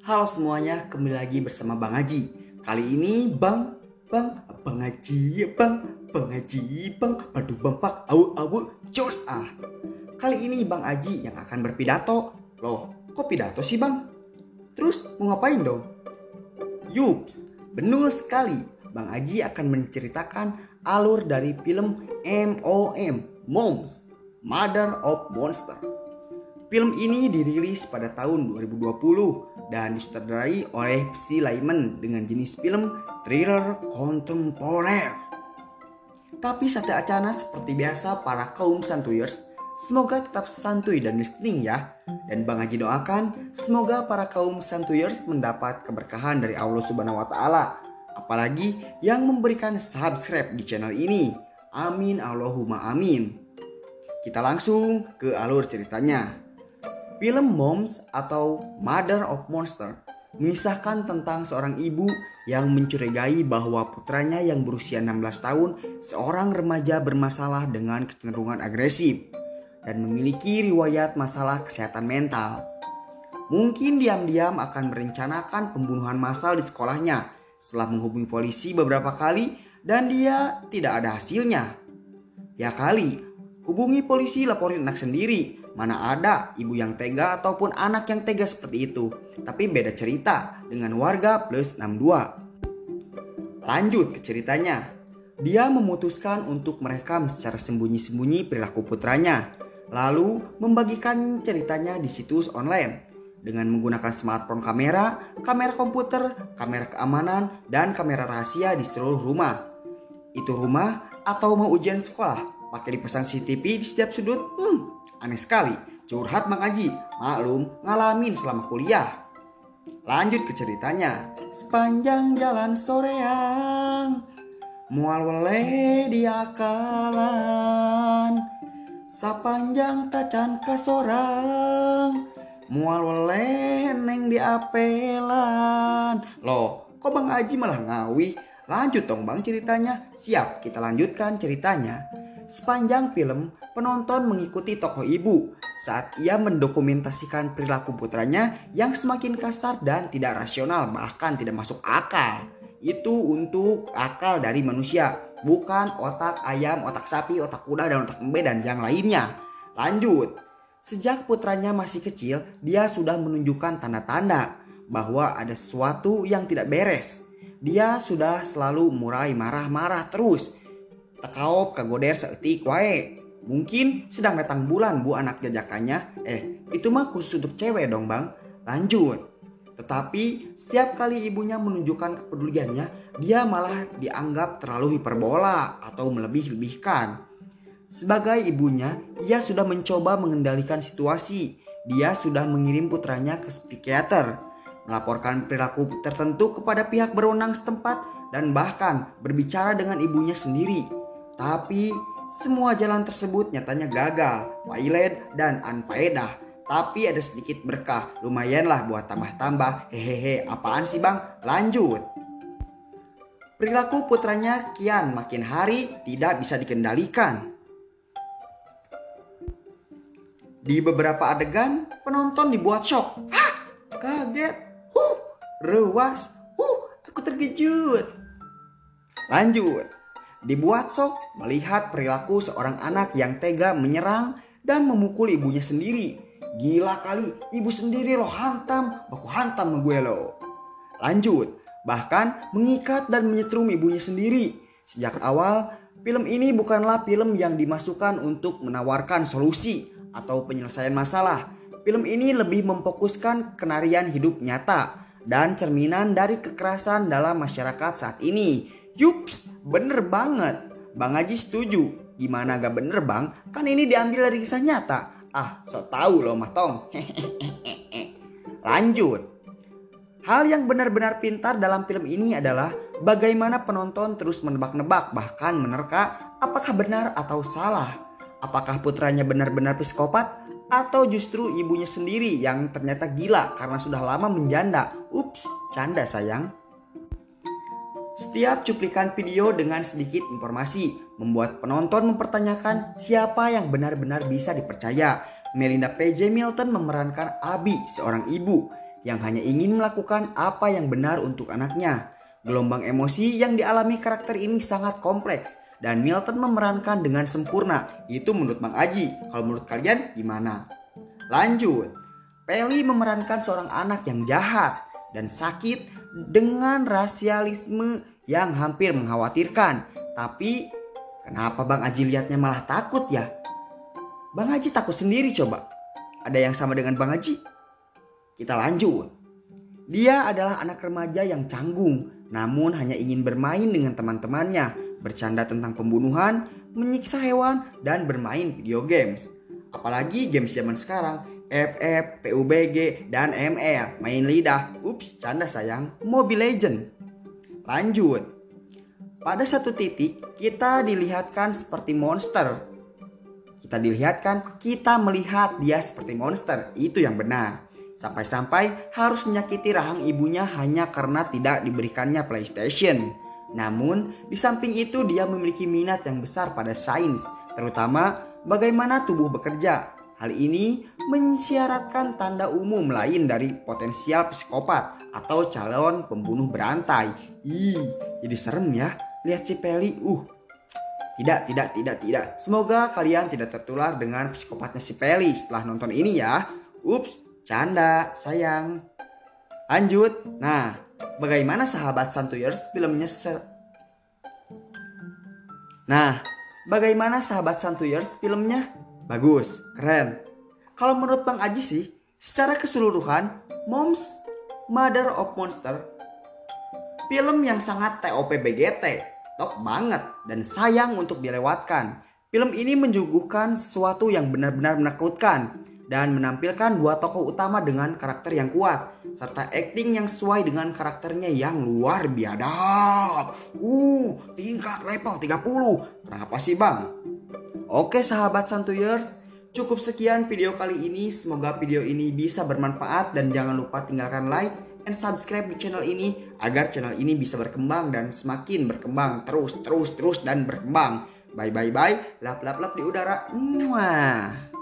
Halo semuanya, kembali lagi bersama Bang Haji. Kali ini Bang, Bang, Bang Haji, Bang, Bang Haji, Bang, padu Bang Pak, au au, jos ah. Kali ini Bang Haji yang akan berpidato. Loh, kok pidato sih Bang? Terus mau ngapain dong? Yups, benar sekali. Bang Haji akan menceritakan alur dari film MOM, Moms, Mother of Monster. Film ini dirilis pada tahun 2020 dan disutradarai oleh Psy Lyman dengan jenis film thriller kontemporer. Tapi Sate Acana seperti biasa para kaum santuyers semoga tetap santuy dan listening ya. Dan Bang Haji doakan semoga para kaum santuyers mendapat keberkahan dari Allah Subhanahu wa taala. Apalagi yang memberikan subscribe di channel ini. Amin Allahumma amin. Kita langsung ke alur ceritanya. Film Moms atau Mother of Monster mengisahkan tentang seorang ibu yang mencurigai bahwa putranya yang berusia 16 tahun seorang remaja bermasalah dengan kecenderungan agresif dan memiliki riwayat masalah kesehatan mental. Mungkin diam-diam akan merencanakan pembunuhan massal di sekolahnya setelah menghubungi polisi beberapa kali dan dia tidak ada hasilnya. Ya kali, hubungi polisi laporin anak sendiri Mana ada ibu yang tega ataupun anak yang tega seperti itu. Tapi beda cerita dengan warga plus 62. Lanjut ke ceritanya. Dia memutuskan untuk merekam secara sembunyi-sembunyi perilaku putranya. Lalu membagikan ceritanya di situs online. Dengan menggunakan smartphone kamera, kamera komputer, kamera keamanan, dan kamera rahasia di seluruh rumah. Itu rumah atau mau ujian sekolah? Pakai dipasang CCTV di setiap sudut? Hmm, Aneh sekali, curhat Mang Aji, maklum ngalamin selama kuliah. Lanjut ke ceritanya. Sepanjang jalan soreang, mual wele di akalan. Sepanjang tacan kasorang, mual wele neng di apelan. Loh, kok Bang Aji malah ngawi? Lanjut dong bang ceritanya. Siap, kita lanjutkan ceritanya. Sepanjang film, penonton mengikuti tokoh ibu saat ia mendokumentasikan perilaku putranya yang semakin kasar dan tidak rasional bahkan tidak masuk akal. Itu untuk akal dari manusia, bukan otak ayam, otak sapi, otak kuda, dan otak embe dan yang lainnya. Lanjut. Sejak putranya masih kecil, dia sudah menunjukkan tanda-tanda bahwa ada sesuatu yang tidak beres. Dia sudah selalu murai marah-marah terus Tekaop kagoder seetik wae. Mungkin sedang datang bulan bu anak jajakannya. Eh, itu mah khusus untuk cewek dong bang. Lanjut. Tetapi setiap kali ibunya menunjukkan kepeduliannya, dia malah dianggap terlalu hiperbola atau melebih-lebihkan. Sebagai ibunya, ia sudah mencoba mengendalikan situasi. Dia sudah mengirim putranya ke psikiater, melaporkan perilaku tertentu kepada pihak berwenang setempat, dan bahkan berbicara dengan ibunya sendiri. Tapi semua jalan tersebut nyatanya gagal, wailen dan anfaedah. Tapi ada sedikit berkah, lumayanlah buat tambah-tambah. Hehehe, apaan sih bang? Lanjut. Perilaku putranya kian makin hari tidak bisa dikendalikan. Di beberapa adegan, penonton dibuat shock. Hah? Kaget. Huh, rewas. Huh, aku terkejut. Lanjut. Dibuat sok melihat perilaku seorang anak yang tega menyerang dan memukul ibunya sendiri. Gila kali, ibu sendiri lo hantam, baku hantam gue lo. Lanjut, bahkan mengikat dan menyetrum ibunya sendiri. Sejak awal, film ini bukanlah film yang dimasukkan untuk menawarkan solusi atau penyelesaian masalah. Film ini lebih memfokuskan kenarian hidup nyata dan cerminan dari kekerasan dalam masyarakat saat ini Yups, bener banget. Bang Haji setuju. Gimana gak bener bang? Kan ini diambil dari kisah nyata. Ah, so tau loh mah tong. Lanjut. Hal yang benar-benar pintar dalam film ini adalah bagaimana penonton terus menebak-nebak bahkan menerka apakah benar atau salah. Apakah putranya benar-benar psikopat atau justru ibunya sendiri yang ternyata gila karena sudah lama menjanda. Ups, canda sayang. Setiap cuplikan video dengan sedikit informasi membuat penonton mempertanyakan siapa yang benar-benar bisa dipercaya. Melinda PJ Milton memerankan Abi, seorang ibu yang hanya ingin melakukan apa yang benar untuk anaknya. Gelombang emosi yang dialami karakter ini sangat kompleks dan Milton memerankan dengan sempurna. Itu menurut Bang Aji. Kalau menurut kalian gimana? Lanjut. Peli memerankan seorang anak yang jahat dan sakit dengan rasialisme yang hampir mengkhawatirkan. Tapi kenapa Bang Aji lihatnya malah takut ya? Bang Aji takut sendiri coba. Ada yang sama dengan Bang Aji? Kita lanjut. Dia adalah anak remaja yang canggung, namun hanya ingin bermain dengan teman-temannya, bercanda tentang pembunuhan, menyiksa hewan, dan bermain video games. Apalagi games zaman sekarang, FF, PUBG, dan ML, main lidah. Ups, canda sayang, Mobile Legend. Lanjut. Pada satu titik, kita dilihatkan seperti monster. Kita dilihatkan, kita melihat dia seperti monster. Itu yang benar. Sampai-sampai harus menyakiti rahang ibunya hanya karena tidak diberikannya PlayStation. Namun, di samping itu dia memiliki minat yang besar pada sains, terutama bagaimana tubuh bekerja. Hal ini mensyaratkan tanda umum lain dari potensial psikopat atau calon pembunuh berantai. Ih, jadi serem ya. Lihat si Peli, uh. Tidak, tidak, tidak, tidak. Semoga kalian tidak tertular dengan psikopatnya si Peli setelah nonton ini ya. Ups, Canda, sayang. Lanjut. Nah, bagaimana sahabat Santuyers filmnya se Nah, bagaimana sahabat Santuyers filmnya? Bagus, keren. Kalau menurut Bang Aji sih, secara keseluruhan, Moms Mother of Monster film yang sangat TOP BGT, top banget dan sayang untuk dilewatkan. Film ini menjuguhkan sesuatu yang benar-benar menakutkan dan menampilkan dua tokoh utama dengan karakter yang kuat serta acting yang sesuai dengan karakternya yang luar biadab. Uh, tingkat level 30. Kenapa sih, Bang? Oke, sahabat Santuyers, Cukup sekian video kali ini, semoga video ini bisa bermanfaat dan jangan lupa tinggalkan like and subscribe di channel ini agar channel ini bisa berkembang dan semakin berkembang terus terus terus dan berkembang. Bye bye bye, lap lap lap di udara. Muah.